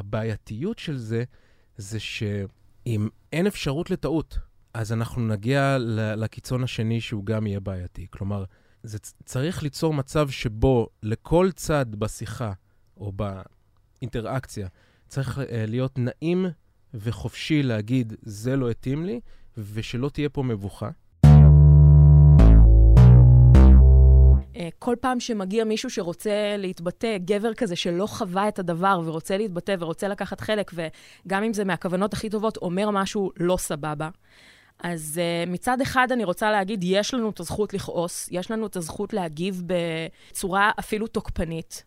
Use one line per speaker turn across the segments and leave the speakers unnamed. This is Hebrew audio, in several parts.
הבעייתיות של זה, זה שאם אין אפשרות לטעות, אז אנחנו נגיע לקיצון השני שהוא גם יהיה בעייתי. כלומר, זה צריך ליצור מצב שבו לכל צד בשיחה או באינטראקציה צריך uh, להיות נעים וחופשי להגיד, זה לא התאים לי, ושלא תהיה פה מבוכה.
כל פעם שמגיע מישהו שרוצה להתבטא, גבר כזה שלא חווה את הדבר ורוצה להתבטא ורוצה לקחת חלק, וגם אם זה מהכוונות הכי טובות, אומר משהו לא סבבה. אז uh, מצד אחד אני רוצה להגיד, יש לנו את הזכות לכעוס, יש לנו את הזכות להגיב בצורה אפילו תוקפנית.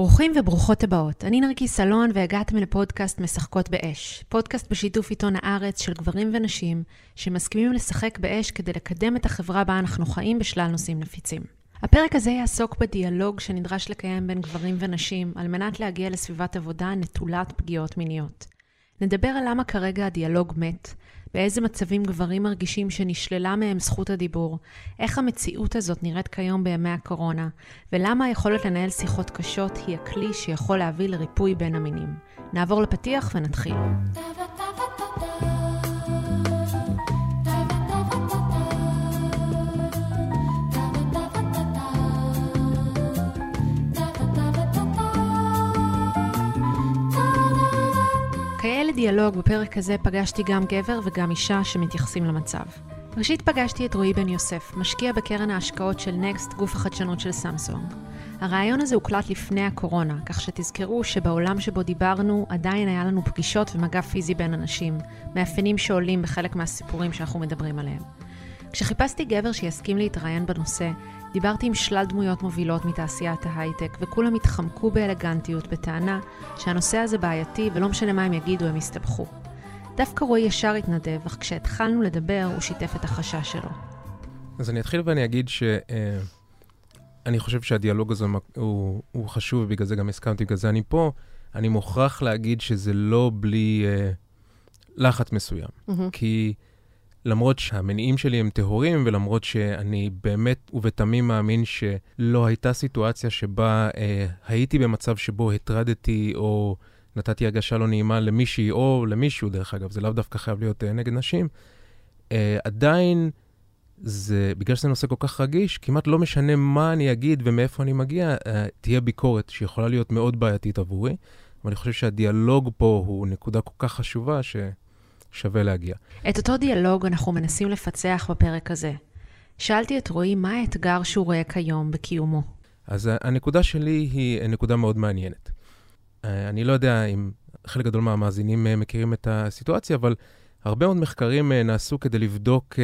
ברוכים וברוכות הבאות. אני נרקיס אלון והגעתם לפודקאסט משחקות באש. פודקאסט בשיתוף עיתון הארץ של גברים ונשים שמסכימים לשחק באש כדי לקדם את החברה בה אנחנו חיים בשלל נושאים נפיצים. הפרק הזה יעסוק בדיאלוג שנדרש לקיים בין גברים ונשים על מנת להגיע לסביבת עבודה נטולת פגיעות מיניות. נדבר על למה כרגע הדיאלוג מת, באיזה מצבים גברים מרגישים שנשללה מהם זכות הדיבור, איך המציאות הזאת נראית כיום בימי הקורונה, ולמה היכולת לנהל שיחות קשות היא הכלי שיכול להביא לריפוי בין המינים. נעבור לפתיח ונתחיל. לדיאלוג בפרק הזה פגשתי גם גבר וגם אישה שמתייחסים למצב. ראשית פגשתי את רועי בן יוסף, משקיע בקרן ההשקעות של נקסט, גוף החדשנות של סמסונג. הרעיון הזה הוקלט לפני הקורונה, כך שתזכרו שבעולם שבו דיברנו עדיין היה לנו פגישות ומגע פיזי בין אנשים, מאפיינים שעולים בחלק מהסיפורים שאנחנו מדברים עליהם. כשחיפשתי גבר שיסכים להתראיין בנושא, דיברתי עם שלל דמויות מובילות מתעשיית ההייטק, וכולם התחמקו באלגנטיות בטענה שהנושא הזה בעייתי ולא משנה מה הם יגידו, הם יסתבכו. דווקא רועי ישר התנדב, אך כשהתחלנו לדבר, הוא שיתף את החשש שלו.
אז אני אתחיל ואני אגיד ש... אה, אני חושב שהדיאלוג הזה הוא, הוא חשוב, ובגלל זה גם הסכמתי, בגלל זה אני פה. אני מוכרח להגיד שזה לא בלי אה, לחץ מסוים. Mm-hmm. כי... למרות שהמניעים שלי הם טהורים, ולמרות שאני באמת ובתמים מאמין שלא הייתה סיטואציה שבה אה, הייתי במצב שבו הטרדתי או נתתי הרגשה לא נעימה למישהי או למישהו, דרך אגב, זה לאו דווקא חייב להיות אה, נגד נשים, אה, עדיין זה, בגלל שזה נושא כל כך רגיש, כמעט לא משנה מה אני אגיד ומאיפה אני מגיע, אה, תהיה ביקורת שיכולה להיות מאוד בעייתית עבורי. ואני חושב שהדיאלוג פה הוא נקודה כל כך חשובה, ש... שווה להגיע.
את אותו דיאלוג אנחנו מנסים לפצח בפרק הזה. שאלתי את רועי מה האתגר שהוא רואה כיום בקיומו.
אז הנקודה שלי היא נקודה מאוד מעניינת. אה, אני לא יודע אם חלק גדול מהמאזינים אה, מכירים את הסיטואציה, אבל הרבה מאוד מחקרים אה, נעשו כדי לבדוק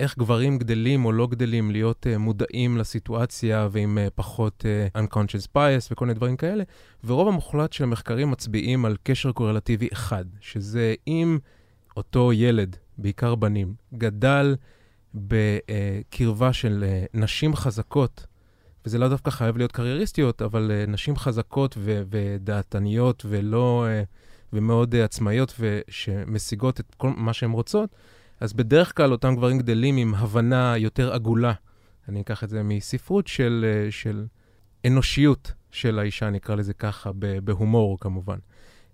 איך גברים גדלים או לא גדלים להיות מודעים לסיטואציה ועם פחות unconscious bias וכל מיני דברים כאלה, ורוב המוחלט של המחקרים מצביעים על קשר קורלטיבי אחד, שזה אם... אותו ילד, בעיקר בנים, גדל בקרבה של אה, נשים חזקות, וזה לא דווקא חייב להיות קרייריסטיות, אבל אה, נשים חזקות ו- ודעתניות ולא, אה, ומאוד עצמאיות ושמשיגות את כל מה שהן רוצות, אז בדרך כלל אותם גברים גדלים עם הבנה יותר עגולה, אני אקח את זה מספרות, של, של אנושיות של האישה, נקרא לזה ככה, בהומור כמובן.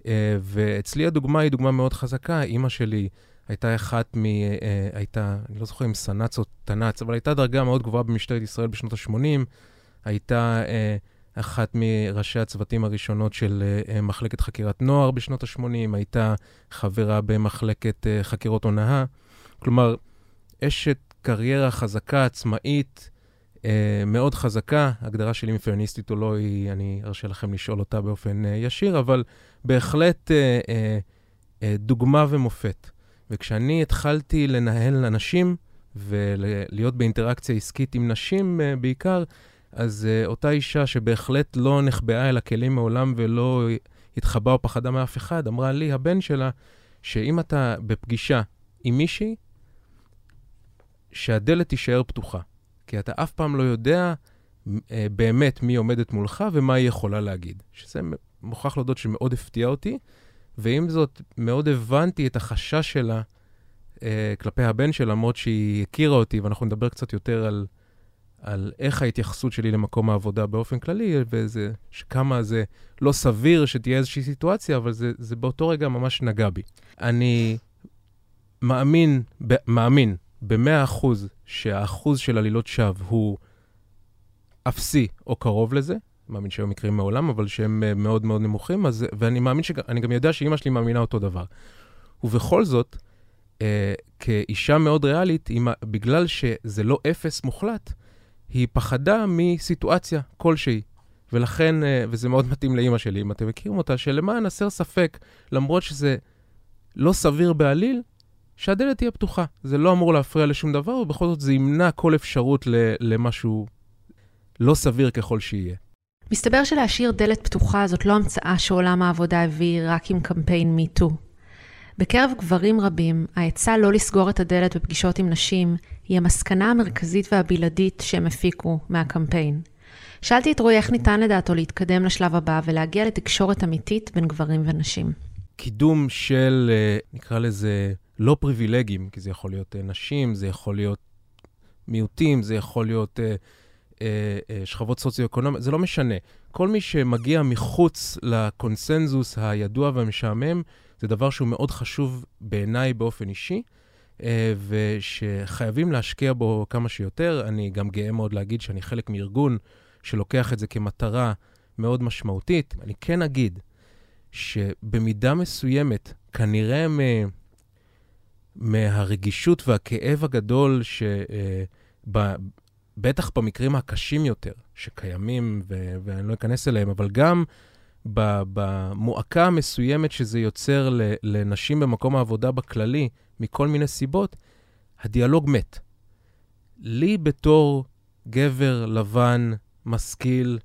אה, ואצלי הדוגמה היא דוגמה מאוד חזקה. אימא שלי הייתה אחת מ... אה, הייתה, אני לא זוכר אם סנ"צ או תנ"צ, אבל הייתה דרגה מאוד גבוהה במשטרת ישראל בשנות ה-80. הייתה אה, אחת מראשי הצוותים הראשונות של מחלקת חקירת נוער בשנות ה-80, הייתה חברה במחלקת חקירות הונאה. כלומר, אשת קריירה חזקה, עצמאית, מאוד חזקה. הגדרה שלי מפמיניסטית או לא, היא, אני ארשה לכם לשאול אותה באופן ישיר, אבל בהחלט אה, אה, אה, דוגמה ומופת. וכשאני התחלתי לנהל אנשים ולהיות באינטראקציה עסקית עם נשים אה, בעיקר, אז אה, אותה אישה שבהחלט לא נחבאה אל הכלים מעולם ולא התחבאה או פחדה מאף אחד, אמרה לי, הבן שלה, שאם אתה בפגישה עם מישהי, שהדלת תישאר פתוחה. כי אתה אף פעם לא יודע אה, באמת מי עומדת מולך ומה היא יכולה להגיד. שזה מוכרח להודות שמאוד הפתיע אותי, ועם זאת, מאוד הבנתי את החשש שלה אה, כלפי הבן שלה, למרות שהיא הכירה אותי, ואנחנו נדבר קצת יותר על, על איך ההתייחסות שלי למקום העבודה באופן כללי, וזה, כמה זה לא סביר שתהיה איזושהי סיטואציה, אבל זה, זה באותו רגע ממש נגע בי. אני מאמין, ב, מאמין במאה אחוז שהאחוז של עלילות שווא הוא אפסי או קרוב לזה. מאמין שהיו מקרים מעולם, אבל שהם אה, מאוד מאוד נמוכים, אז, ואני מאמין שאני גם יודע שאימא שלי מאמינה אותו דבר. ובכל זאת, אה, כאישה מאוד ריאלית, אימא, בגלל שזה לא אפס מוחלט, היא פחדה מסיטואציה כלשהי. ולכן, אה, וזה מאוד מתאים לאימא שלי, אם אתם מכירים אותה, שלמען הסר ספק, למרות שזה לא סביר בעליל, שהדלת תהיה פתוחה. זה לא אמור להפריע לשום דבר, ובכל זאת זה ימנע כל אפשרות למשהו לא סביר ככל שיהיה.
מסתבר שלהשאיר דלת פתוחה זאת לא המצאה שעולם העבודה הביא רק עם קמפיין MeToo. בקרב גברים רבים, העצה לא לסגור את הדלת בפגישות עם נשים היא המסקנה המרכזית והבלעדית שהם הפיקו מהקמפיין. שאלתי את רועי איך ניתן לדעתו להתקדם לשלב הבא ולהגיע לתקשורת אמיתית בין גברים ונשים.
קידום של, אה, נקרא לזה, לא פריבילגים, כי זה יכול להיות אה, נשים, זה יכול להיות מיעוטים, זה יכול להיות אה, אה, אה, שכבות סוציו-אקונומיות, זה לא משנה. כל מי שמגיע מחוץ לקונסנזוס הידוע והמשעמם, זה דבר שהוא מאוד חשוב בעיניי באופן אישי, אה, ושחייבים להשקיע בו כמה שיותר. אני גם גאה מאוד להגיד שאני חלק מארגון שלוקח את זה כמטרה מאוד משמעותית. אני כן אגיד שבמידה מסוימת, כנראה מ... מהרגישות והכאב הגדול ש... בטח במקרים הקשים יותר שקיימים, ו- ואני לא אכנס אליהם, אבל גם במועקה המסוימת שזה יוצר לנשים במקום העבודה בכללי, מכל מיני סיבות, הדיאלוג מת. לי בתור גבר לבן, משכיל,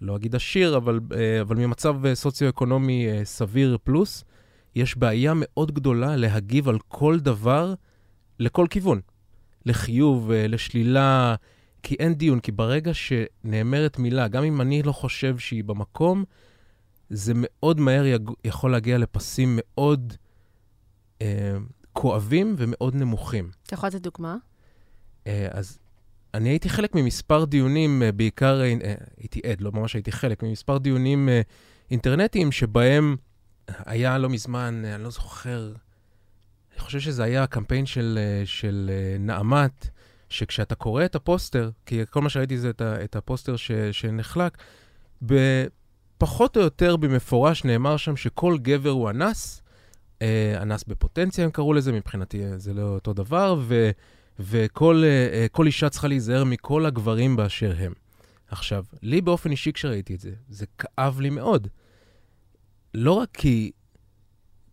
לא אגיד עשיר, אבל, אה, אבל ממצב סוציו-אקונומי אה, סביר פלוס, יש בעיה מאוד גדולה להגיב על כל דבר לכל כיוון. לחיוב, אה, לשלילה, כי אין דיון, כי ברגע שנאמרת מילה, גם אם אני לא חושב שהיא במקום, זה מאוד מהר יג... יכול להגיע לפסים מאוד אה, כואבים ומאוד נמוכים.
אתה יכול לתת דוגמה?
אה, אז אני הייתי חלק ממספר דיונים, אה, בעיקר, אה, הייתי עד, לא ממש הייתי חלק, ממספר דיונים אה, אינטרנטיים שבהם היה לא מזמן, אני לא זוכר, אני חושב שזה היה הקמפיין של, אה, של אה, נעמת, שכשאתה קורא את הפוסטר, כי כל מה שראיתי זה את, הפוסטר ש, שנחלק, פחות או יותר במפורש נאמר שם שכל גבר הוא אנס, אה, אנס בפוטנציה הם קראו לזה, מבחינתי זה לא אותו דבר, ו, וכל אישה צריכה להיזהר מכל הגברים באשר הם. עכשיו, לי באופן אישי כשראיתי את זה, זה כאב לי מאוד. לא רק כי,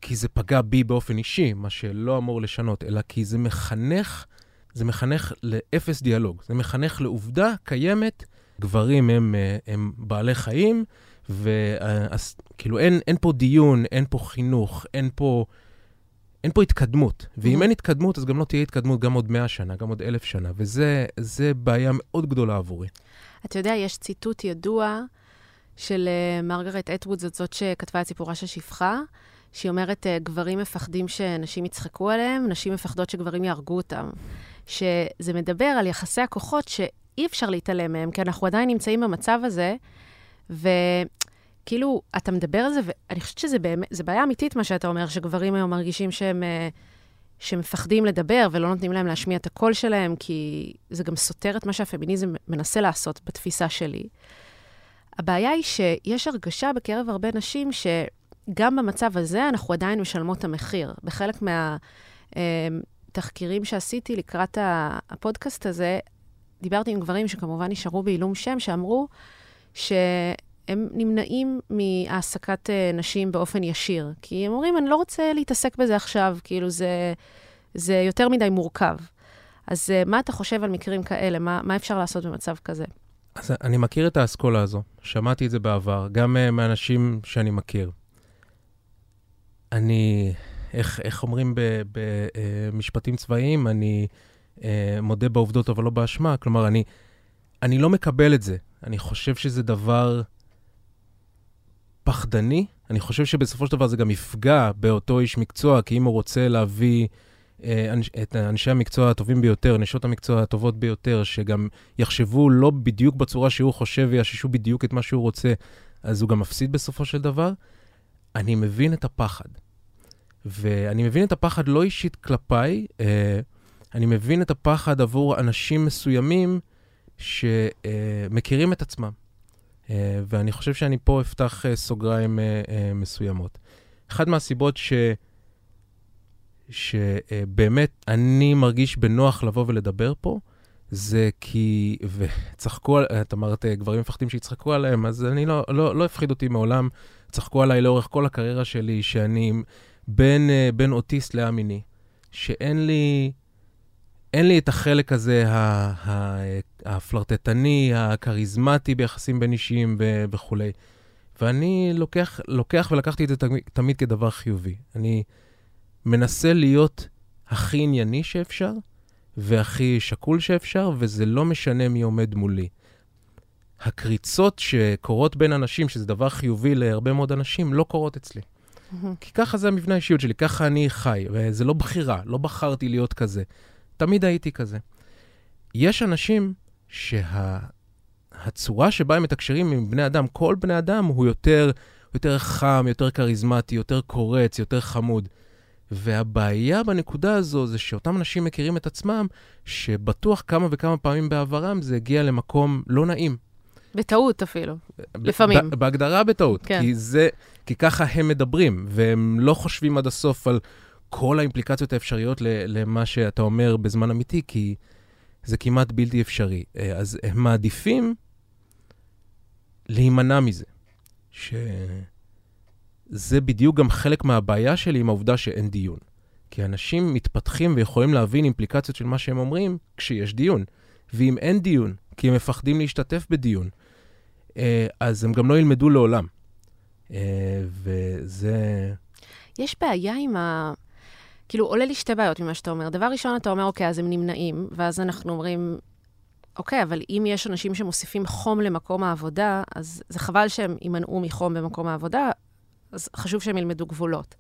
כי זה פגע בי באופן אישי, מה שלא אמור לשנות, אלא כי זה מחנך זה מחנך לאפס דיאלוג. זה מחנך לעובדה קיימת, גברים הם, אה, הם בעלי חיים, וכאילו אין, אין פה דיון, אין פה חינוך, אין פה, אין פה התקדמות. ואם mm-hmm. אין התקדמות, אז גם לא תהיה התקדמות גם עוד מאה שנה, גם עוד אלף שנה, וזה בעיה מאוד גדולה עבורי.
אתה יודע, יש ציטוט ידוע של uh, מרגרט אטווד, זאת זאת שכתבה את סיפורה של שפחה, שהיא אומרת, uh, גברים מפחדים שנשים יצחקו עליהם, נשים מפחדות שגברים יהרגו אותם. שזה מדבר על יחסי הכוחות שאי אפשר להתעלם מהם, כי אנחנו עדיין נמצאים במצב הזה, וכאילו, אתה מדבר על זה, ואני חושבת שזה באמת, זה בעיה אמיתית מה שאתה אומר, שגברים היום מרגישים שהם... אה, שמפחדים לדבר ולא נותנים להם להשמיע את הקול שלהם, כי זה גם סותר את מה שהפמיניזם מנסה לעשות בתפיסה שלי. הבעיה היא שיש הרגשה בקרב הרבה נשים שגם במצב הזה אנחנו עדיין משלמות את המחיר. בחלק מה... אה, תחקירים שעשיתי לקראת הפודקאסט הזה, דיברתי עם גברים שכמובן נשארו בעילום שם, שאמרו שהם נמנעים מהעסקת אה, נשים באופן ישיר. כי הם אומרים, אני לא רוצה להתעסק בזה עכשיו, כאילו זה, זה יותר מדי מורכב. אז אה, מה אתה חושב על מקרים כאלה? מה, מה אפשר לעשות במצב כזה?
אז אני מכיר את האסכולה הזו, שמעתי את זה בעבר, גם uh, מאנשים שאני מכיר. אני איך, איך אומרים במשפטים צבאיים, אני אה, מודה בעובדות אבל לא באשמה. כלומר, אני, אני לא מקבל את זה. אני חושב שזה דבר פחדני. אני חושב שבסופו של דבר זה גם יפגע באותו איש מקצוע, כי אם הוא רוצה להביא אה, את אנשי המקצוע הטובים ביותר, נשות המקצוע הטובות ביותר, שגם יחשבו לא בדיוק בצורה שהוא חושב ויאששו בדיוק את מה שהוא רוצה, אז הוא גם מפסיד בסופו של דבר. אני מבין את הפחד. ואני מבין את הפחד לא אישית כלפיי, אה, אני מבין את הפחד עבור אנשים מסוימים שמכירים את עצמם. אה, ואני חושב שאני פה אפתח אה, סוגריים אה, אה, מסוימות. אחת מהסיבות ש... שבאמת אני מרגיש בנוח לבוא ולדבר פה, זה כי, וצחקו, את אמרת, גברים מפחדים שיצחקו עליהם, אז אני לא, לא, לא הפחיד אותי מעולם. צחקו עליי לאורך כל הקריירה שלי, שאני בין, בין אוטיסט א-מיני, שאין לי, אין לי את החלק הזה, הפלרטטני, הכריזמטי ביחסים בין אישיים וכולי. ואני לוקח, לוקח ולקחתי את זה תמיד כדבר חיובי. אני מנסה להיות הכי ענייני שאפשר, והכי שקול שאפשר, וזה לא משנה מי עומד מולי. הקריצות שקורות בין אנשים, שזה דבר חיובי להרבה מאוד אנשים, לא קורות אצלי. Mm-hmm. כי ככה זה המבנה האישיות שלי, ככה אני חי, וזה לא בחירה, לא בחרתי להיות כזה. תמיד הייתי כזה. יש אנשים שהצורה שה... שבה הם מתקשרים עם בני אדם, כל בני אדם הוא יותר, יותר חם, יותר כריזמטי, יותר קורץ, יותר חמוד. והבעיה בנקודה הזו זה שאותם אנשים מכירים את עצמם, שבטוח כמה וכמה פעמים בעברם זה הגיע למקום לא נעים.
בטעות אפילו, לפעמים.
בהגדרה בטעות, כן. כי זה, כי ככה הם מדברים, והם לא חושבים עד הסוף על כל האימפליקציות האפשריות למה שאתה אומר בזמן אמיתי, כי זה כמעט בלתי אפשרי. אה, אז הם מעדיפים להימנע מזה. שזה בדיוק גם חלק מהבעיה שלי עם העובדה שאין דיון. כי אנשים מתפתחים ויכולים להבין אימפליקציות של מה שהם אומרים כשיש דיון. ואם אין דיון, כי הם מפחדים להשתתף בדיון, אה, אז הם גם לא ילמדו לעולם. אה, וזה...
יש בעיה עם ה... כאילו, עולה לי שתי בעיות ממה שאתה אומר. דבר ראשון, אתה אומר, אוקיי, אז הם נמנעים, ואז אנחנו אומרים, אוקיי, אבל אם יש אנשים שמוסיפים חום למקום העבודה, אז זה חבל שהם יימנעו מחום במקום העבודה, אז חשוב שהם ילמדו גבולות.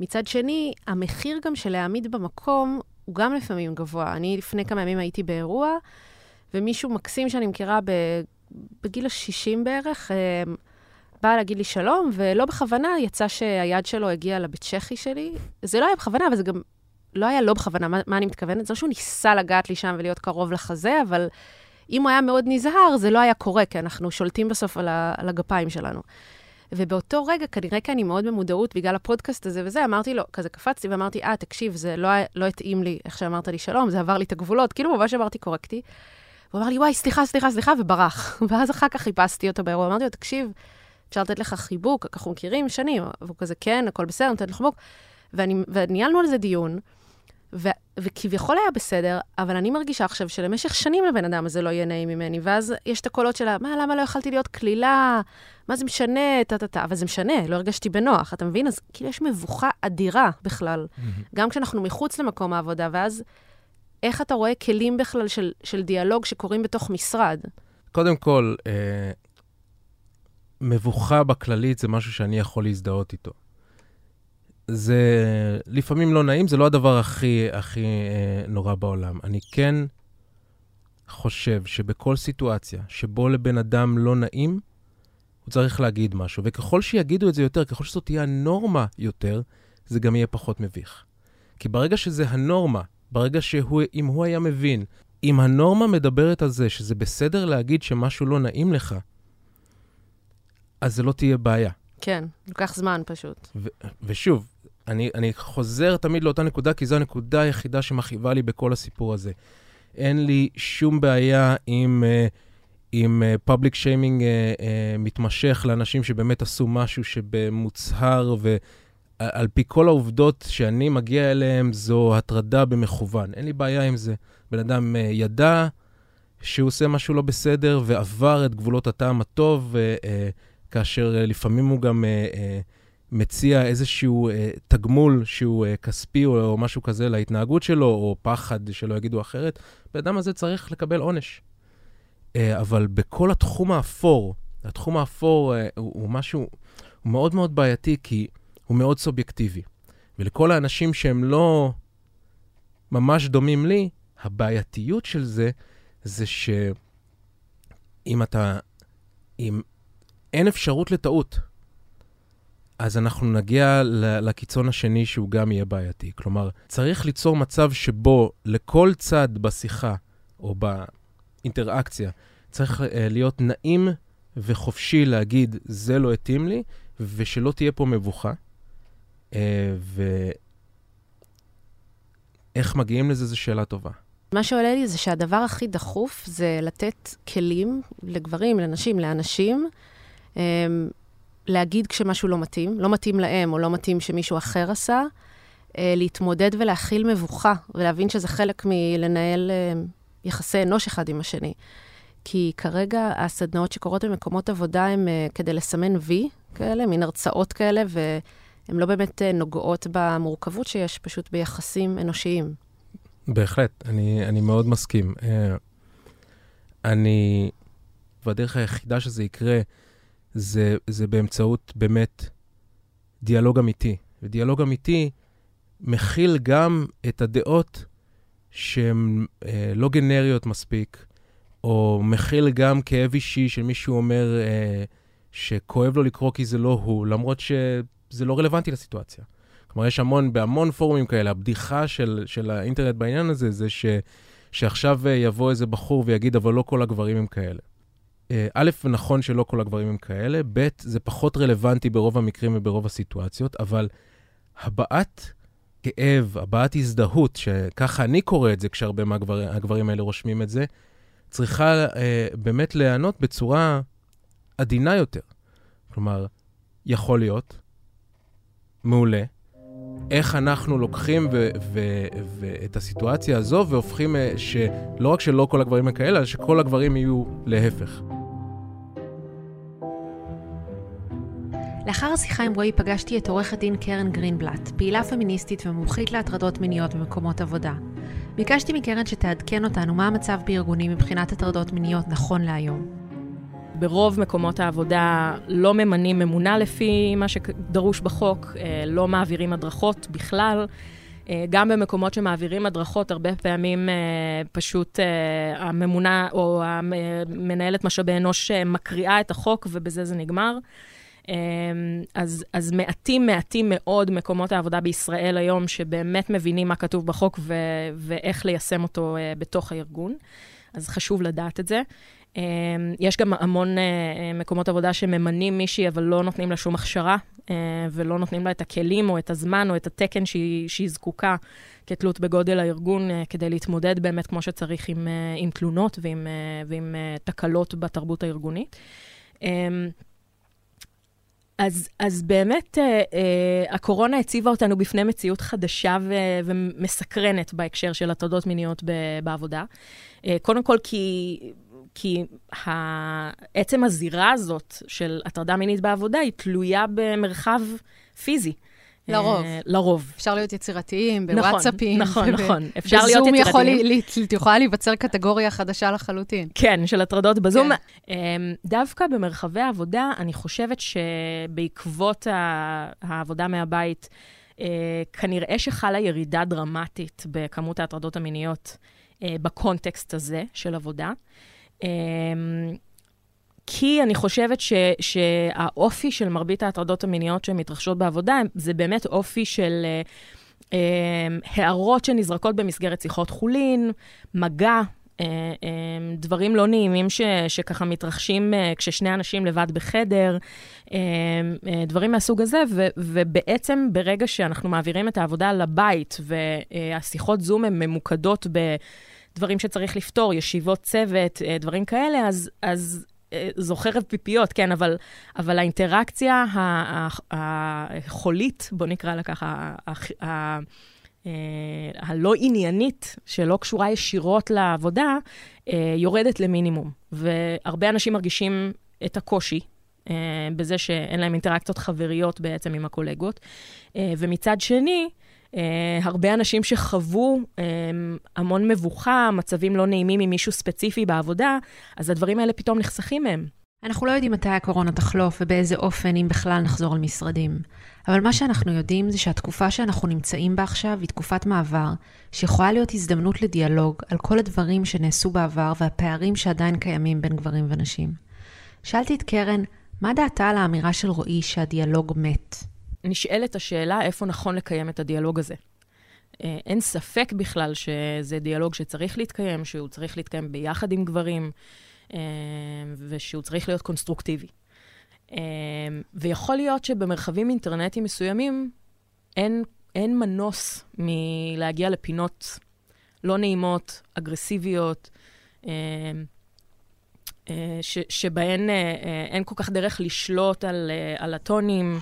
מצד שני, המחיר גם של להעמיד במקום הוא גם לפעמים גבוה. אני לפני כמה ימים הייתי באירוע, ומישהו מקסים שאני מכירה בגיל ה-60 בערך, אה, בא להגיד לי שלום, ולא בכוונה יצא שהיד שלו הגיעה לבית צ'כי שלי. זה לא היה בכוונה, אבל זה גם לא היה לא בכוונה. מה, מה אני מתכוונת? זה לא שהוא ניסה לגעת לי שם ולהיות קרוב לחזה, אבל אם הוא היה מאוד נזהר, זה לא היה קורה, כי אנחנו שולטים בסוף על, ה, על הגפיים שלנו. ובאותו רגע, כנראה כי אני מאוד במודעות בגלל הפודקאסט הזה וזה, אמרתי לו, כזה קפצתי ואמרתי, אה, תקשיב, זה לא, לא התאים לי איך שאמרת לי שלום, זה עבר לי את הגבולות, כאילו ממש אמרתי קורקטי. הוא אמר לי, וואי, סליחה, סליחה, סליחה, וברח. ואז אחר כך חיפשתי אותו באירוע, אמרתי לו, תקשיב, אפשר לתת לך חיבוק, אנחנו מכירים שנים, והוא כזה, כן, הכל בסדר, נותן לך חיבוק. וניהלנו על זה דיון, ו- וכביכול היה בסדר, אבל אני מרגישה עכשיו שלמשך שנים לבן אדם הזה לא יהיה נעים ממני, ואז יש את הקולות שלה, מה, למה לא יכלתי להיות קלילה? מה זה משנה? טה-טה-טה. אבל זה משנה, לא הרגשתי בנוח, אתה מבין? אז כאילו יש מבוכה אדירה בכלל, mm-hmm. גם כשאנחנו מחוץ למקום העבודה, ואז איך אתה רואה כלים בכלל של, של דיאלוג שקורים בתוך משרד?
קודם כל, אה, מבוכה בכללית זה משהו שאני יכול להזדהות איתו. זה לפעמים לא נעים, זה לא הדבר הכי, הכי אה, נורא בעולם. אני כן חושב שבכל סיטואציה שבו לבן אדם לא נעים, הוא צריך להגיד משהו. וככל שיגידו את זה יותר, ככל שזאת תהיה הנורמה יותר, זה גם יהיה פחות מביך. כי ברגע שזה הנורמה, ברגע שהוא, אם הוא היה מבין, אם הנורמה מדברת על זה שזה בסדר להגיד שמשהו לא נעים לך, אז זה לא תהיה בעיה.
כן, לוקח זמן פשוט.
ו- ושוב, אני, אני חוזר תמיד לאותה נקודה, כי זו הנקודה היחידה שמכאיבה לי בכל הסיפור הזה. אין לי שום בעיה עם, uh, עם uh, public shaming uh, uh, מתמשך לאנשים שבאמת עשו משהו שבמוצהר, ועל פי כל העובדות שאני מגיע אליהן, זו הטרדה במכוון. אין לי בעיה עם זה. בן אדם uh, ידע שהוא עושה משהו לא בסדר ועבר את גבולות הטעם הטוב, uh, uh, כאשר uh, לפעמים הוא גם... מציע איזשהו אה, תגמול שהוא אה, כספי או, או משהו כזה להתנהגות שלו, או פחד שלא יגידו אחרת, בן אדם הזה צריך לקבל עונש. אה, אבל בכל התחום האפור, התחום האפור אה, הוא, הוא משהו, הוא מאוד מאוד בעייתי, כי הוא מאוד סובייקטיבי. ולכל האנשים שהם לא ממש דומים לי, הבעייתיות של זה, זה שאם אתה, אם אין אפשרות לטעות, אז אנחנו נגיע לקיצון השני שהוא גם יהיה בעייתי. כלומר, צריך ליצור מצב שבו לכל צד בשיחה או באינטראקציה צריך uh, להיות נעים וחופשי להגיד, זה לא התאים לי, ושלא תהיה פה מבוכה. Uh, ואיך מגיעים לזה, זו שאלה טובה.
מה שעולה לי זה שהדבר הכי דחוף זה לתת כלים לגברים, לנשים, לאנשים, um, להגיד כשמשהו לא מתאים, לא מתאים להם או לא מתאים שמישהו אחר עשה, uh, להתמודד ולהכיל מבוכה, ולהבין שזה חלק מלנהל uh, יחסי אנוש אחד עם השני. כי כרגע הסדנאות שקורות במקומות עבודה הן uh, כדי לסמן וי כאלה, מין הרצאות כאלה, והן לא באמת נוגעות במורכבות שיש פשוט ביחסים אנושיים.
בהחלט, אני, אני מאוד מסכים. אני, והדרך היחידה שזה יקרה, זה, זה באמצעות באמת דיאלוג אמיתי. ודיאלוג אמיתי מכיל גם את הדעות שהן אה, לא גנריות מספיק, או מכיל גם כאב אישי של מישהו אומר אה, שכואב לו לקרוא כי זה לא הוא, למרות שזה לא רלוונטי לסיטואציה. כלומר, יש המון, בהמון פורומים כאלה, הבדיחה של, של האינטרנט בעניין הזה, זה ש, שעכשיו אה, יבוא איזה בחור ויגיד, אבל לא כל הגברים הם כאלה. אה, א', נכון שלא כל הגברים הם כאלה, ב', זה פחות רלוונטי ברוב המקרים וברוב הסיטואציות, אבל הבעת כאב, הבעת הזדהות, שככה אני קורא את זה כשהרבה מהגברים האלה רושמים את זה, צריכה אה, באמת להיענות בצורה עדינה יותר. כלומר, יכול להיות, מעולה, איך אנחנו לוקחים ואת הסיטואציה הזו והופכים אה, שלא רק שלא כל הגברים הם כאלה, אלא שכל הגברים יהיו להפך.
לאחר השיחה עם רועי פגשתי את עורכת דין קרן גרינבלט, פעילה פמיניסטית ומומחית להטרדות מיניות במקומות עבודה. ביקשתי מקרן שתעדכן אותנו מה המצב בארגונים מבחינת הטרדות מיניות נכון להיום.
ברוב מקומות העבודה לא ממנים ממונה לפי מה שדרוש בחוק, אה, לא מעבירים הדרכות בכלל. אה, גם במקומות שמעבירים הדרכות, הרבה פעמים אה, פשוט הממונה או המנהלת משאבי אנוש מקריאה את החוק ובזה זה נגמר. אמ, אז, אז מעטים, מעטים מאוד מקומות העבודה בישראל היום שבאמת מבינים מה כתוב בחוק ו, ואיך ליישם אותו אה, בתוך הארגון. אז חשוב לדעת את זה. אמ, יש גם המון אה, מקומות עבודה שממנים מישהי, אבל לא נותנים לה שום הכשרה, אה, ולא נותנים לה את הכלים או את הזמן או את התקן שהיא, שהיא זקוקה כתלות בגודל הארגון, כדי להתמודד באמת כמו שצריך עם, עם תלונות ועם, ועם תקלות בתרבות הארגונית. אז, אז באמת, אה, אה, הקורונה הציבה אותנו בפני מציאות חדשה ו, ומסקרנת בהקשר של הטרדות מיניות ב, בעבודה. אה, קודם כל, כי, כי עצם הזירה הזאת של הטרדה מינית בעבודה היא תלויה במרחב פיזי.
לרוב.
Uh, לרוב.
אפשר להיות יצירתיים בוואטסאפים.
נכון, נכון, נכון. אפשר להיות יצירתיים.
בזום יכול, יכולה להיווצר קטגוריה חדשה לחלוטין.
כן, של הטרדות בזום. כן. Um, דווקא במרחבי העבודה, אני חושבת שבעקבות העבודה מהבית, uh, כנראה שחלה ירידה דרמטית בכמות ההטרדות המיניות uh, בקונטקסט הזה של עבודה. כי אני חושבת ש, שהאופי של מרבית ההטרדות המיניות שמתרחשות בעבודה, זה באמת אופי של אה, אה, הערות שנזרקות במסגרת שיחות חולין, מגע, אה, אה, דברים לא נעימים ש, שככה מתרחשים אה, כששני אנשים לבד בחדר, אה, אה, דברים מהסוג הזה, ו, ובעצם ברגע שאנחנו מעבירים את העבודה לבית, והשיחות זום הן ממוקדות בדברים שצריך לפתור, ישיבות צוות, אה, דברים כאלה, אז, אז אה, זו חרב פיפיות, כן, אבל, אבל האינטראקציה החולית, בוא נקרא לה ככה, אה, הלא עניינית, שלא קשורה ישירות לעבודה, אה, יורדת למינימום. והרבה אנשים מרגישים את הקושי בזה שאין להם אינטראקציות חבריות בעצם עם הקולגות. ומצד שני, Uh, הרבה אנשים שחוו um, המון מבוכה, מצבים לא נעימים עם מישהו ספציפי בעבודה, אז הדברים האלה פתאום נחסכים מהם.
אנחנו לא יודעים מתי הקורונה תחלוף ובאיזה אופן, אם בכלל, נחזור על משרדים. אבל מה שאנחנו יודעים זה שהתקופה שאנחנו נמצאים בה עכשיו היא תקופת מעבר, שיכולה להיות הזדמנות לדיאלוג על כל הדברים שנעשו בעבר והפערים שעדיין קיימים בין גברים ונשים. שאלתי את קרן, מה דעתה על האמירה של רועי שהדיאלוג מת?
נשאלת השאלה איפה נכון לקיים את הדיאלוג הזה. אה, אין ספק בכלל שזה דיאלוג שצריך להתקיים, שהוא צריך להתקיים ביחד עם גברים, אה, ושהוא צריך להיות קונסטרוקטיבי. אה, ויכול להיות שבמרחבים אינטרנטיים מסוימים אין, אין מנוס מלהגיע לפינות לא נעימות, אגרסיביות, ש, שבהן אין כל כך דרך לשלוט על, על הטונים.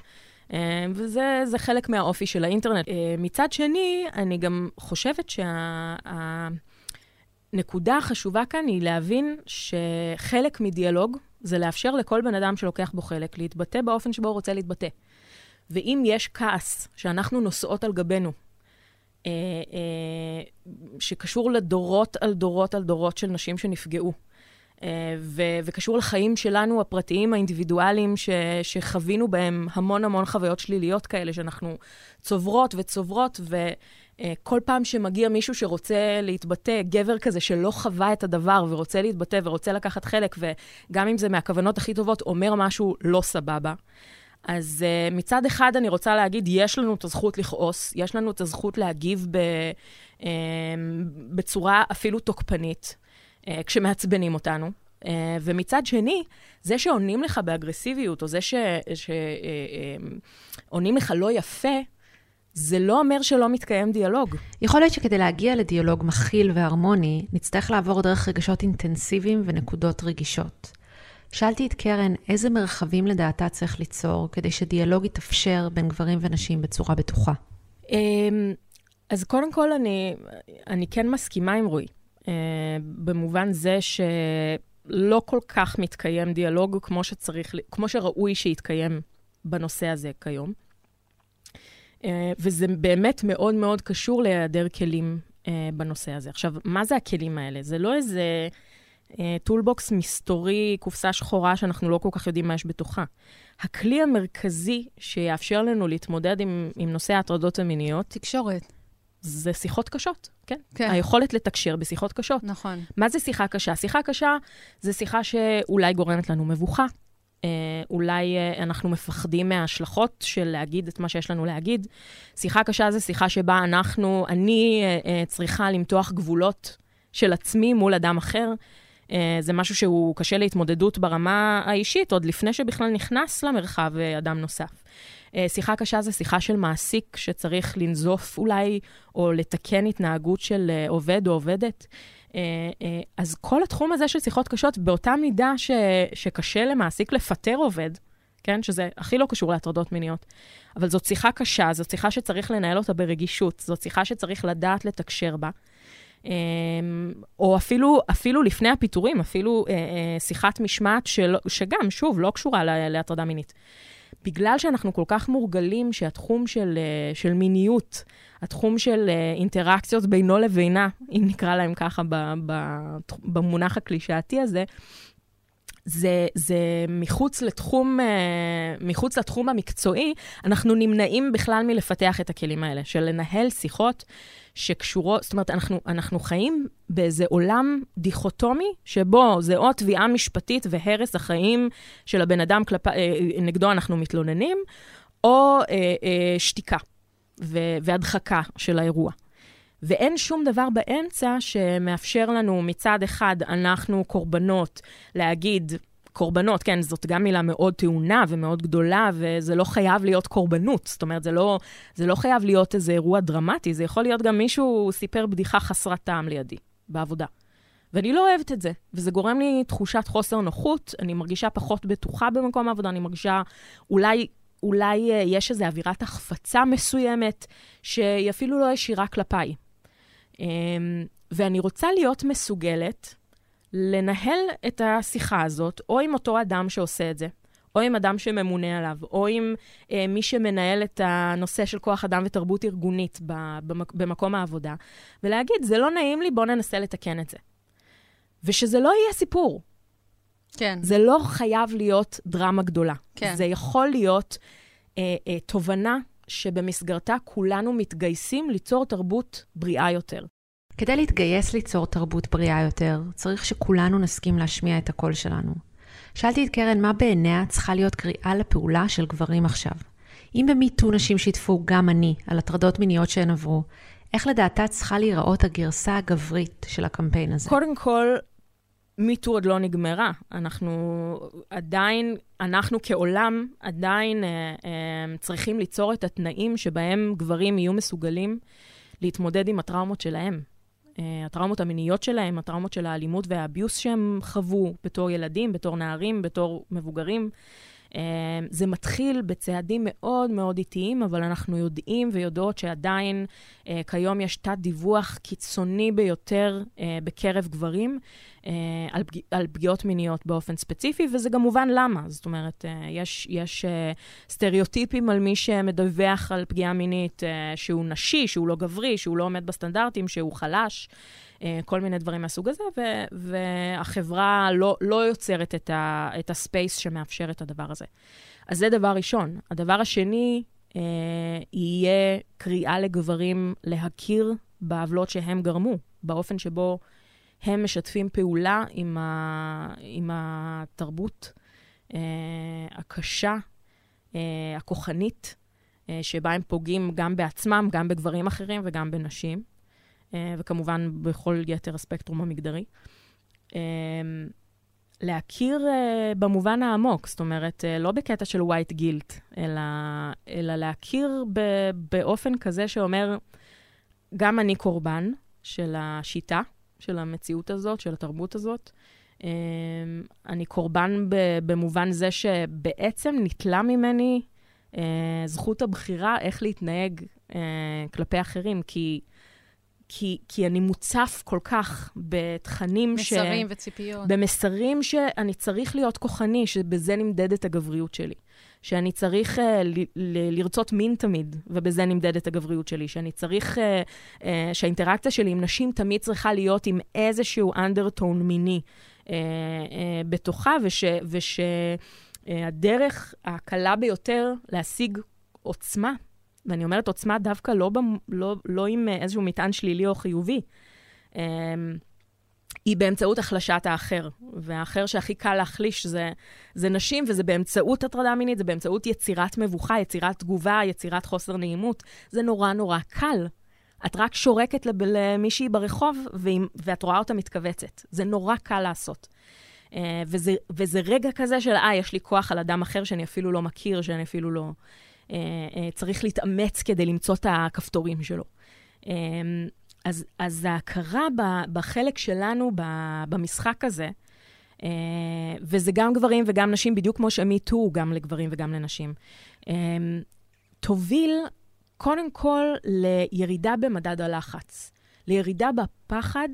אה, וזה חלק מהאופי של האינטרנט. אה, מצד שני, אני גם חושבת שהנקודה שה, החשובה כאן היא להבין שחלק מדיאלוג זה לאפשר לכל בן אדם שלוקח בו חלק להתבטא באופן שבו הוא רוצה להתבטא. ואם יש כעס שאנחנו נושאות על גבנו, אה, שקשור לדורות על דורות על דורות של נשים שנפגעו, ו- וקשור לחיים שלנו, הפרטיים, האינדיבידואליים, ש- שחווינו בהם המון המון חוויות שליליות כאלה, שאנחנו צוברות וצוברות, וכל פעם שמגיע מישהו שרוצה להתבטא, גבר כזה שלא חווה את הדבר ורוצה להתבטא ורוצה לקחת חלק, וגם אם זה מהכוונות הכי טובות, אומר משהו לא סבבה. אז uh, מצד אחד אני רוצה להגיד, יש לנו את הזכות לכעוס, יש לנו את הזכות להגיב ב, uh, בצורה אפילו תוקפנית. אה, כשמעצבנים אותנו. Uh, ומצד שני, זה שעונים לך באגרסיביות, או זה שעונים uh, לך לא יפה, זה לא אומר שלא מתקיים דיאלוג.
יכול להיות שכדי להגיע לדיאלוג מכיל והרמוני, נצטרך לעבור דרך רגשות אינטנסיביים ונקודות רגישות. שאלתי את קרן איזה מרחבים לדעתה צריך ליצור כדי שדיאלוג יתאפשר בין גברים ונשים בצורה בטוחה.
אמ, אז קודם כל, אני, אני כן מסכימה עם רועי. אה, במובן זה שלא כל כך מתקיים דיאלוג כמו שצריך, כמו שראוי שיתקיים בנושא הזה כיום. אה, וזה באמת מאוד מאוד קשור להיעדר כלים אה, בנושא הזה. עכשיו, מה זה הכלים האלה? זה לא איזה toolbox מסתורי, קופסה שחורה, שאנחנו לא כל כך יודעים מה יש בתוכה. הכלי המרכזי שיאפשר לנו להתמודד עם, עם נושא ההטרדות המיניות...
תקשורת.
זה שיחות קשות, כן?
כן.
היכולת לתקשר בשיחות קשות.
נכון.
מה זה שיחה קשה? שיחה קשה זה שיחה שאולי גורמת לנו מבוכה. אה, אולי אה, אנחנו מפחדים מההשלכות של להגיד את מה שיש לנו להגיד. שיחה קשה זה שיחה שבה אנחנו, אני אה, אה, צריכה למתוח גבולות של עצמי מול אדם אחר. אה, זה משהו שהוא קשה להתמודדות ברמה האישית, עוד לפני שבכלל נכנס למרחב אה, אדם נוסף. אה, שיחה קשה זה שיחה של מעסיק שצריך לנזוף אולי, או לתקן התנהגות של אה, עובד או עובדת. אה, אז כל התחום הזה של שיחות קשות, באותה מידה ש, שקשה למעסיק לפטר עובד, כן? שזה הכי לא קשור להטרדות מיניות. אבל זאת שיחה קשה, זאת שיחה שצריך לנהל אותה ברגישות, זאת שיחה שצריך לדעת לתקשר בה. או אפילו, אפילו לפני הפיטורים, אפילו שיחת משמעת של, שגם, שוב, לא קשורה להטרדה מינית. בגלל שאנחנו כל כך מורגלים שהתחום של, אה, של מיניות, התחום של אה, אינטראקציות בינו לבינה, אם נקרא להם ככה במונח הקלישאתי הזה, זה, זה מחוץ לתחום, אה, מחוץ לתחום המקצועי, אנחנו נמנעים בכלל מלפתח את הכלים האלה, של לנהל שיחות שקשורות, זאת אומרת, אנחנו, אנחנו חיים באיזה עולם דיכוטומי, שבו זה או תביעה משפטית והרס החיים של הבן אדם כלפ... אה, נגדו אנחנו מתלוננים, או אה, אה, שתיקה והדחקה של האירוע. ואין שום דבר באמצע שמאפשר לנו מצד אחד, אנחנו קורבנות, להגיד, קורבנות, כן, זאת גם מילה מאוד טעונה ומאוד גדולה, וזה לא חייב להיות קורבנות. זאת אומרת, זה לא, זה לא חייב להיות איזה אירוע דרמטי, זה יכול להיות גם מישהו סיפר בדיחה חסרת טעם לידי, בעבודה. ואני לא אוהבת את זה, וזה גורם לי תחושת חוסר נוחות, אני מרגישה פחות בטוחה במקום העבודה, אני מרגישה אולי, אולי אה, יש איזו אווירת החפצה מסוימת, שהיא אפילו לא ישירה כלפיי. אמ, ואני רוצה להיות מסוגלת לנהל את השיחה הזאת, או עם אותו אדם שעושה את זה, או עם אדם שממונה עליו, או עם אה, מי שמנהל את הנושא של כוח אדם ותרבות ארגונית במקום העבודה, ולהגיד, זה לא נעים לי, בואו ננסה לתקן את זה. ושזה לא יהיה סיפור.
כן.
זה לא חייב להיות דרמה גדולה.
כן.
זה יכול להיות אה, אה, תובנה שבמסגרתה כולנו מתגייסים ליצור תרבות בריאה יותר.
כדי להתגייס ליצור תרבות בריאה יותר, צריך שכולנו נסכים להשמיע את הקול שלנו. שאלתי את קרן מה בעיניה צריכה להיות קריאה לפעולה של גברים עכשיו. אם במיטו נשים שיתפו גם אני על הטרדות מיניות שהן עברו, איך לדעתה צריכה להיראות הגרסה הגברית של הקמפיין הזה?
קודם כל, מיטו עוד לא נגמרה. אנחנו עדיין, אנחנו כעולם עדיין אה, אה, צריכים ליצור את התנאים שבהם גברים יהיו מסוגלים להתמודד עם הטראומות שלהם. אה, הטראומות המיניות שלהם, הטראומות של האלימות והאביוס שהם חוו בתור ילדים, בתור נערים, בתור מבוגרים. אה, זה מתחיל בצעדים מאוד מאוד איטיים, אבל אנחנו יודעים ויודעות שעדיין אה, כיום יש תת-דיווח קיצוני ביותר אה, בקרב גברים על, פג... על פגיעות מיניות באופן ספציפי, וזה גם מובן למה. זאת אומרת, יש, יש סטריאוטיפים על מי שמדווח על פגיעה מינית שהוא נשי, שהוא לא גברי, שהוא לא עומד בסטנדרטים, שהוא חלש. אה, כל מיני דברים מהסוג הזה, ו- והחברה לא, לא יוצרת את, ה- את הספייס שמאפשר את הדבר הזה. אז זה דבר ראשון. הדבר השני, אה, יהיה קריאה לגברים להכיר בעוולות שהם גרמו, באופן שבו הם משתפים פעולה עם, ה- עם התרבות אה, הקשה, אה, הכוחנית, אה, שבה הם פוגעים גם בעצמם, גם בגברים אחרים וגם בנשים. אה, וכמובן בכל יתר הספקטרום המגדרי. אה, להכיר uh, במובן העמוק, זאת אומרת, לא בקטע של white guilt, אלא, אלא להכיר ב- באופן כזה שאומר, גם אני קורבן של השיטה, של המציאות הזאת, של התרבות הזאת. אני קורבן במובן זה שבעצם ניטלה ממני זכות הבחירה איך להתנהג כלפי אחרים, כי... כי, כי אני מוצף כל כך בתכנים
מסרים ש... מסרים וציפיות.
במסרים שאני צריך להיות כוחני, שבזה נמדדת הגבריות שלי. שאני צריך uh, ל- ל- לרצות מין תמיד, ובזה נמדדת הגבריות שלי. שאני צריך, uh, uh, שהאינטראקציה שלי עם נשים תמיד צריכה להיות עם איזשהו אנדרטון מיני uh, uh, בתוכה, ושהדרך וש, uh, הקלה ביותר להשיג עוצמה ואני אומרת עוצמה דווקא לא, במ, לא, לא עם אה, איזשהו מטען שלילי או חיובי. Um, היא באמצעות החלשת האחר. והאחר שהכי קל להחליש זה, זה נשים, וזה באמצעות הטרדה מינית, זה באמצעות יצירת מבוכה, יצירת תגובה, יצירת חוסר נעימות. זה נורא נורא קל. את רק שורקת למישהי ברחוב, ואת רואה אותה מתכווצת. זה נורא קל לעשות. Uh, וזה, וזה רגע כזה של, אה, יש לי כוח על אדם אחר שאני אפילו לא מכיר, שאני אפילו לא... אה, אה, צריך להתאמץ כדי למצוא את הכפתורים שלו. אה, אז, אז ההכרה בחלק שלנו במשחק הזה, וזה גם גברים וגם נשים, בדיוק כמו שמיטו גם לגברים וגם לנשים, תוביל קודם כל לירידה במדד הלחץ, לירידה בפחד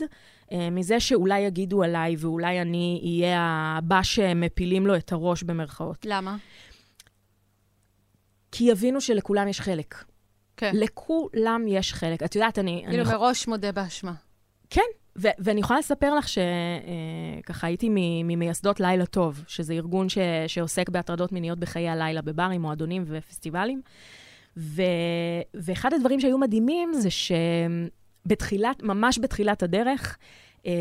מזה שאולי יגידו עליי ואולי אני אהיה הבא שמפילים לו את הראש במרכאות.
למה?
כי יבינו שלכולם יש חלק. כן. לכולם יש חלק. את יודעת, אני...
כאילו אני מראש מודה באשמה.
כן, ו- ואני יכולה לספר לך שככה אה, הייתי ממייסדות לילה טוב, שזה ארגון ש- שעוסק בהטרדות מיניות בחיי הלילה בברים, מועדונים ופסטיבלים. ו- ואחד הדברים שהיו מדהימים זה שבתחילת, ממש בתחילת הדרך, אה,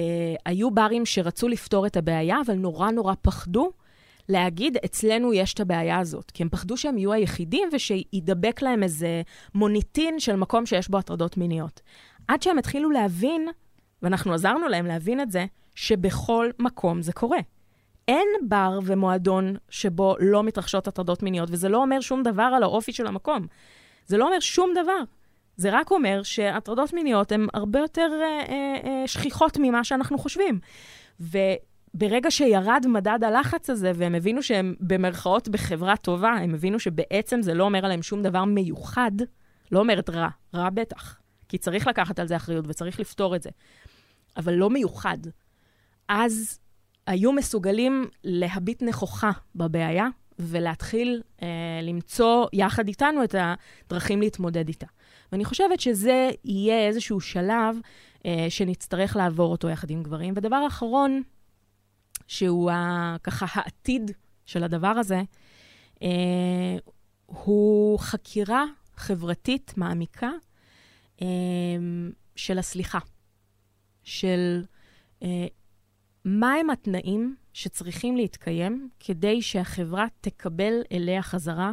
היו ברים שרצו לפתור את הבעיה, אבל נורא נורא פחדו להגיד, אצלנו יש את הבעיה הזאת. כי הם פחדו שהם יהיו היחידים ושידבק להם איזה מוניטין של מקום שיש בו הטרדות מיניות. עד שהם התחילו להבין, ואנחנו עזרנו להם להבין את זה, שבכל מקום זה קורה. אין בר ומועדון שבו לא מתרחשות הטרדות מיניות, וזה לא אומר שום דבר על האופי של המקום. זה לא אומר שום דבר. זה רק אומר שהטרדות מיניות הן הרבה יותר אה, אה, אה, שכיחות ממה שאנחנו חושבים. ו- ברגע שירד מדד הלחץ הזה, והם הבינו שהם במרכאות בחברה טובה, הם הבינו שבעצם זה לא אומר עליהם שום דבר מיוחד, לא אומרת רע, רע בטח, כי צריך לקחת על זה אחריות וצריך לפתור את זה, אבל לא מיוחד. אז היו מסוגלים להביט נכוחה בבעיה ולהתחיל אה, למצוא יחד איתנו את הדרכים להתמודד איתה. ואני חושבת שזה יהיה איזשהו שלב אה, שנצטרך לעבור אותו יחד עם גברים. ודבר אחרון, שהוא ה, ככה העתיד של הדבר הזה, אה, הוא חקירה חברתית מעמיקה אה, של הסליחה, של אה, מהם התנאים שצריכים להתקיים כדי שהחברה תקבל אליה חזרה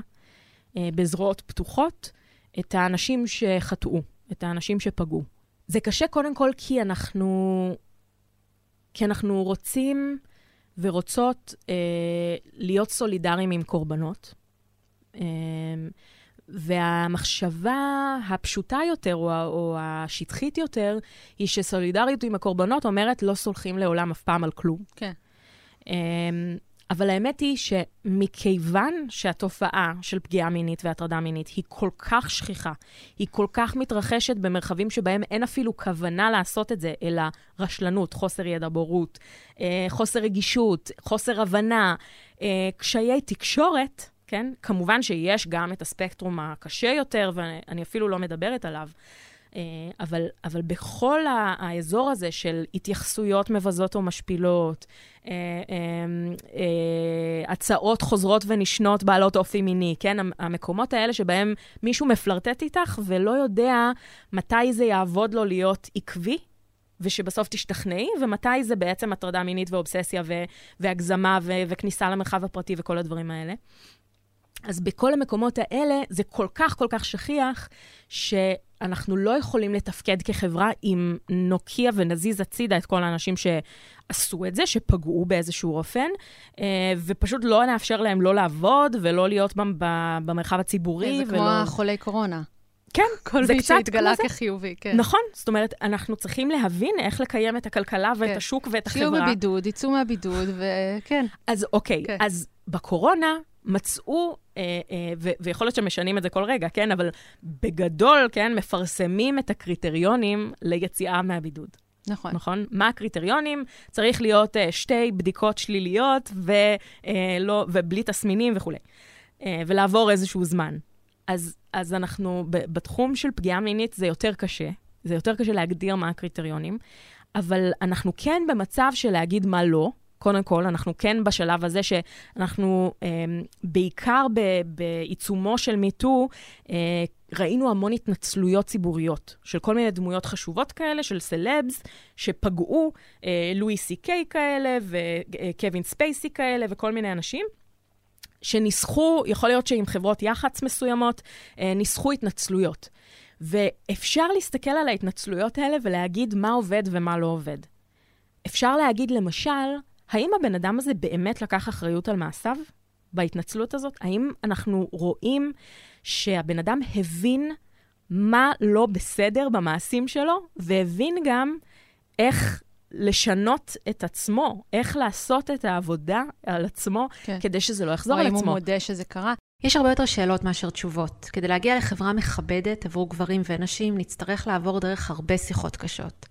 אה, בזרועות פתוחות את האנשים שחטאו, את האנשים שפגעו. זה קשה קודם כל כי אנחנו, כי אנחנו רוצים ורוצות אה, להיות סולידריים עם קורבנות. אה, והמחשבה הפשוטה יותר, או, או השטחית יותר, היא שסולידריות עם הקורבנות אומרת לא סולחים לעולם אף פעם על כלום.
כן.
אמ, אבל האמת היא שמכיוון שהתופעה של פגיעה מינית והטרדה מינית היא כל כך שכיחה, היא כל כך מתרחשת במרחבים שבהם אין אפילו כוונה לעשות את זה, אלא רשלנות, חוסר ידע, בורות, אה, חוסר רגישות, חוסר הבנה, אה, קשיי תקשורת, כן? כמובן שיש גם את הספקטרום הקשה יותר, ואני אפילו לא מדברת עליו, אבל, אבל בכל האזור הזה של התייחסויות מבזות או משפילות, אה, אה, הצעות חוזרות ונשנות בעלות אופי מיני, כן? המקומות האלה שבהם מישהו מפלרטט איתך ולא יודע מתי זה יעבוד לו להיות עקבי, ושבסוף תשתכנעי, ומתי זה בעצם הטרדה מינית ואובססיה ו- והגזמה ו- וכניסה למרחב הפרטי וכל הדברים האלה. אז בכל המקומות האלה זה כל כך כל כך שכיח, שאנחנו לא יכולים לתפקד כחברה אם נוקיע ונזיז הצידה את כל האנשים שעשו את זה, שפגעו באיזשהו אופן, אה, ופשוט לא נאפשר להם לא לעבוד ולא להיות במרחב הציבורי.
זה ולא... כמו החולי קורונה.
כן,
כל
זה
מי
קצת
שהתגלה כחיובי, כן.
נכון, זאת אומרת, אנחנו צריכים להבין איך לקיים את הכלכלה ואת כן. השוק ואת החברה.
שיהיו בבידוד, יצאו מהבידוד, וכן.
אז אוקיי, כן. אז בקורונה מצאו, אה, אה, ו- ויכול להיות שמשנים את זה כל רגע, כן? אבל בגדול, כן, מפרסמים את הקריטריונים ליציאה מהבידוד.
נכון.
נכון? מה הקריטריונים? צריך להיות uh, שתי בדיקות שליליות ולא, ובלי תסמינים וכולי. Uh, ולעבור איזשהו זמן. אז, אז אנחנו, ב- בתחום של פגיעה מינית זה יותר קשה. זה יותר קשה להגדיר מה הקריטריונים, אבל אנחנו כן במצב של להגיד מה לא, קודם כל, אנחנו כן בשלב הזה שאנחנו, אה, בעיקר ב, בעיצומו של מיטו, אה, ראינו המון התנצלויות ציבוריות של כל מיני דמויות חשובות כאלה, של סלבס, שפגעו, אה, לואי סי קיי כאלה, וקווין ספייסי כאלה, וכל מיני אנשים. שניסחו, יכול להיות שעם חברות יח"צ מסוימות, אה, ניסחו התנצלויות. ואפשר להסתכל על ההתנצלויות האלה ולהגיד מה עובד ומה לא עובד. אפשר להגיד, למשל, האם הבן אדם הזה באמת לקח אחריות על מעשיו בהתנצלות הזאת? האם אנחנו רואים שהבן אדם הבין מה לא בסדר במעשים שלו, והבין גם איך לשנות את עצמו, איך לעשות את העבודה על עצמו, כן. כדי שזה לא יחזור על עצמו.
או אם הוא מודה שזה קרה. יש הרבה יותר שאלות מאשר תשובות. כדי להגיע לחברה מכבדת עבור גברים ונשים, נצטרך לעבור דרך הרבה שיחות קשות.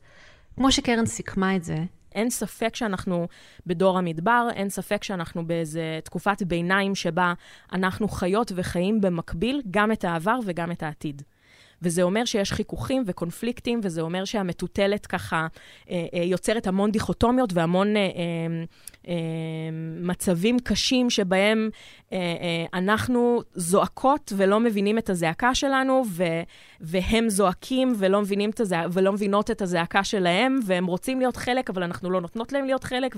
כמו שקרן סיכמה את זה,
אין ספק שאנחנו בדור המדבר, אין ספק שאנחנו באיזה תקופת ביניים שבה אנחנו חיות וחיים במקביל גם את העבר וגם את העתיד. וזה אומר שיש חיכוכים וקונפליקטים, וזה אומר שהמטוטלת ככה אה, אה, יוצרת המון דיכוטומיות והמון אה, מצבים קשים שבהם אנחנו זועקות ולא מבינים את הזעקה שלנו, והם זועקים ולא, את הזע... ולא מבינות את הזעקה שלהם, והם רוצים להיות חלק, אבל אנחנו לא נותנות להם להיות חלק,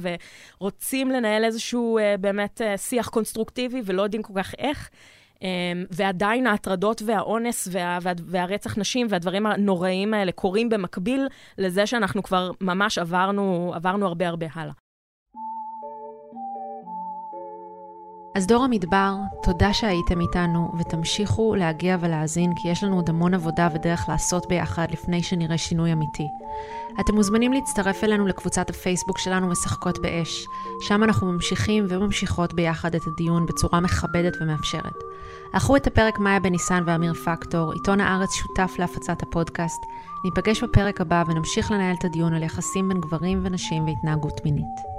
ורוצים לנהל איזשהו באמת שיח קונסטרוקטיבי ולא יודעים כל כך איך. אמ, ועדיין ההטרדות והאונס וה, וה, והרצח נשים והדברים הנוראים האלה קורים במקביל לזה שאנחנו כבר ממש עברנו, עברנו הרבה הרבה הלאה.
אז דור המדבר, תודה שהייתם איתנו, ותמשיכו להגיע ולהאזין, כי יש לנו עוד המון עבודה ודרך לעשות ביחד לפני שנראה שינוי אמיתי. אתם מוזמנים להצטרף אלינו לקבוצת הפייסבוק שלנו משחקות באש. שם אנחנו ממשיכים וממשיכות ביחד את הדיון בצורה מכבדת ומאפשרת. ערכו את הפרק מאיה בניסן ואמיר פקטור, עיתון הארץ שותף להפצת הפודקאסט. ניפגש בפרק הבא ונמשיך לנהל את הדיון על יחסים בין גברים ונשים והתנהגות מינית.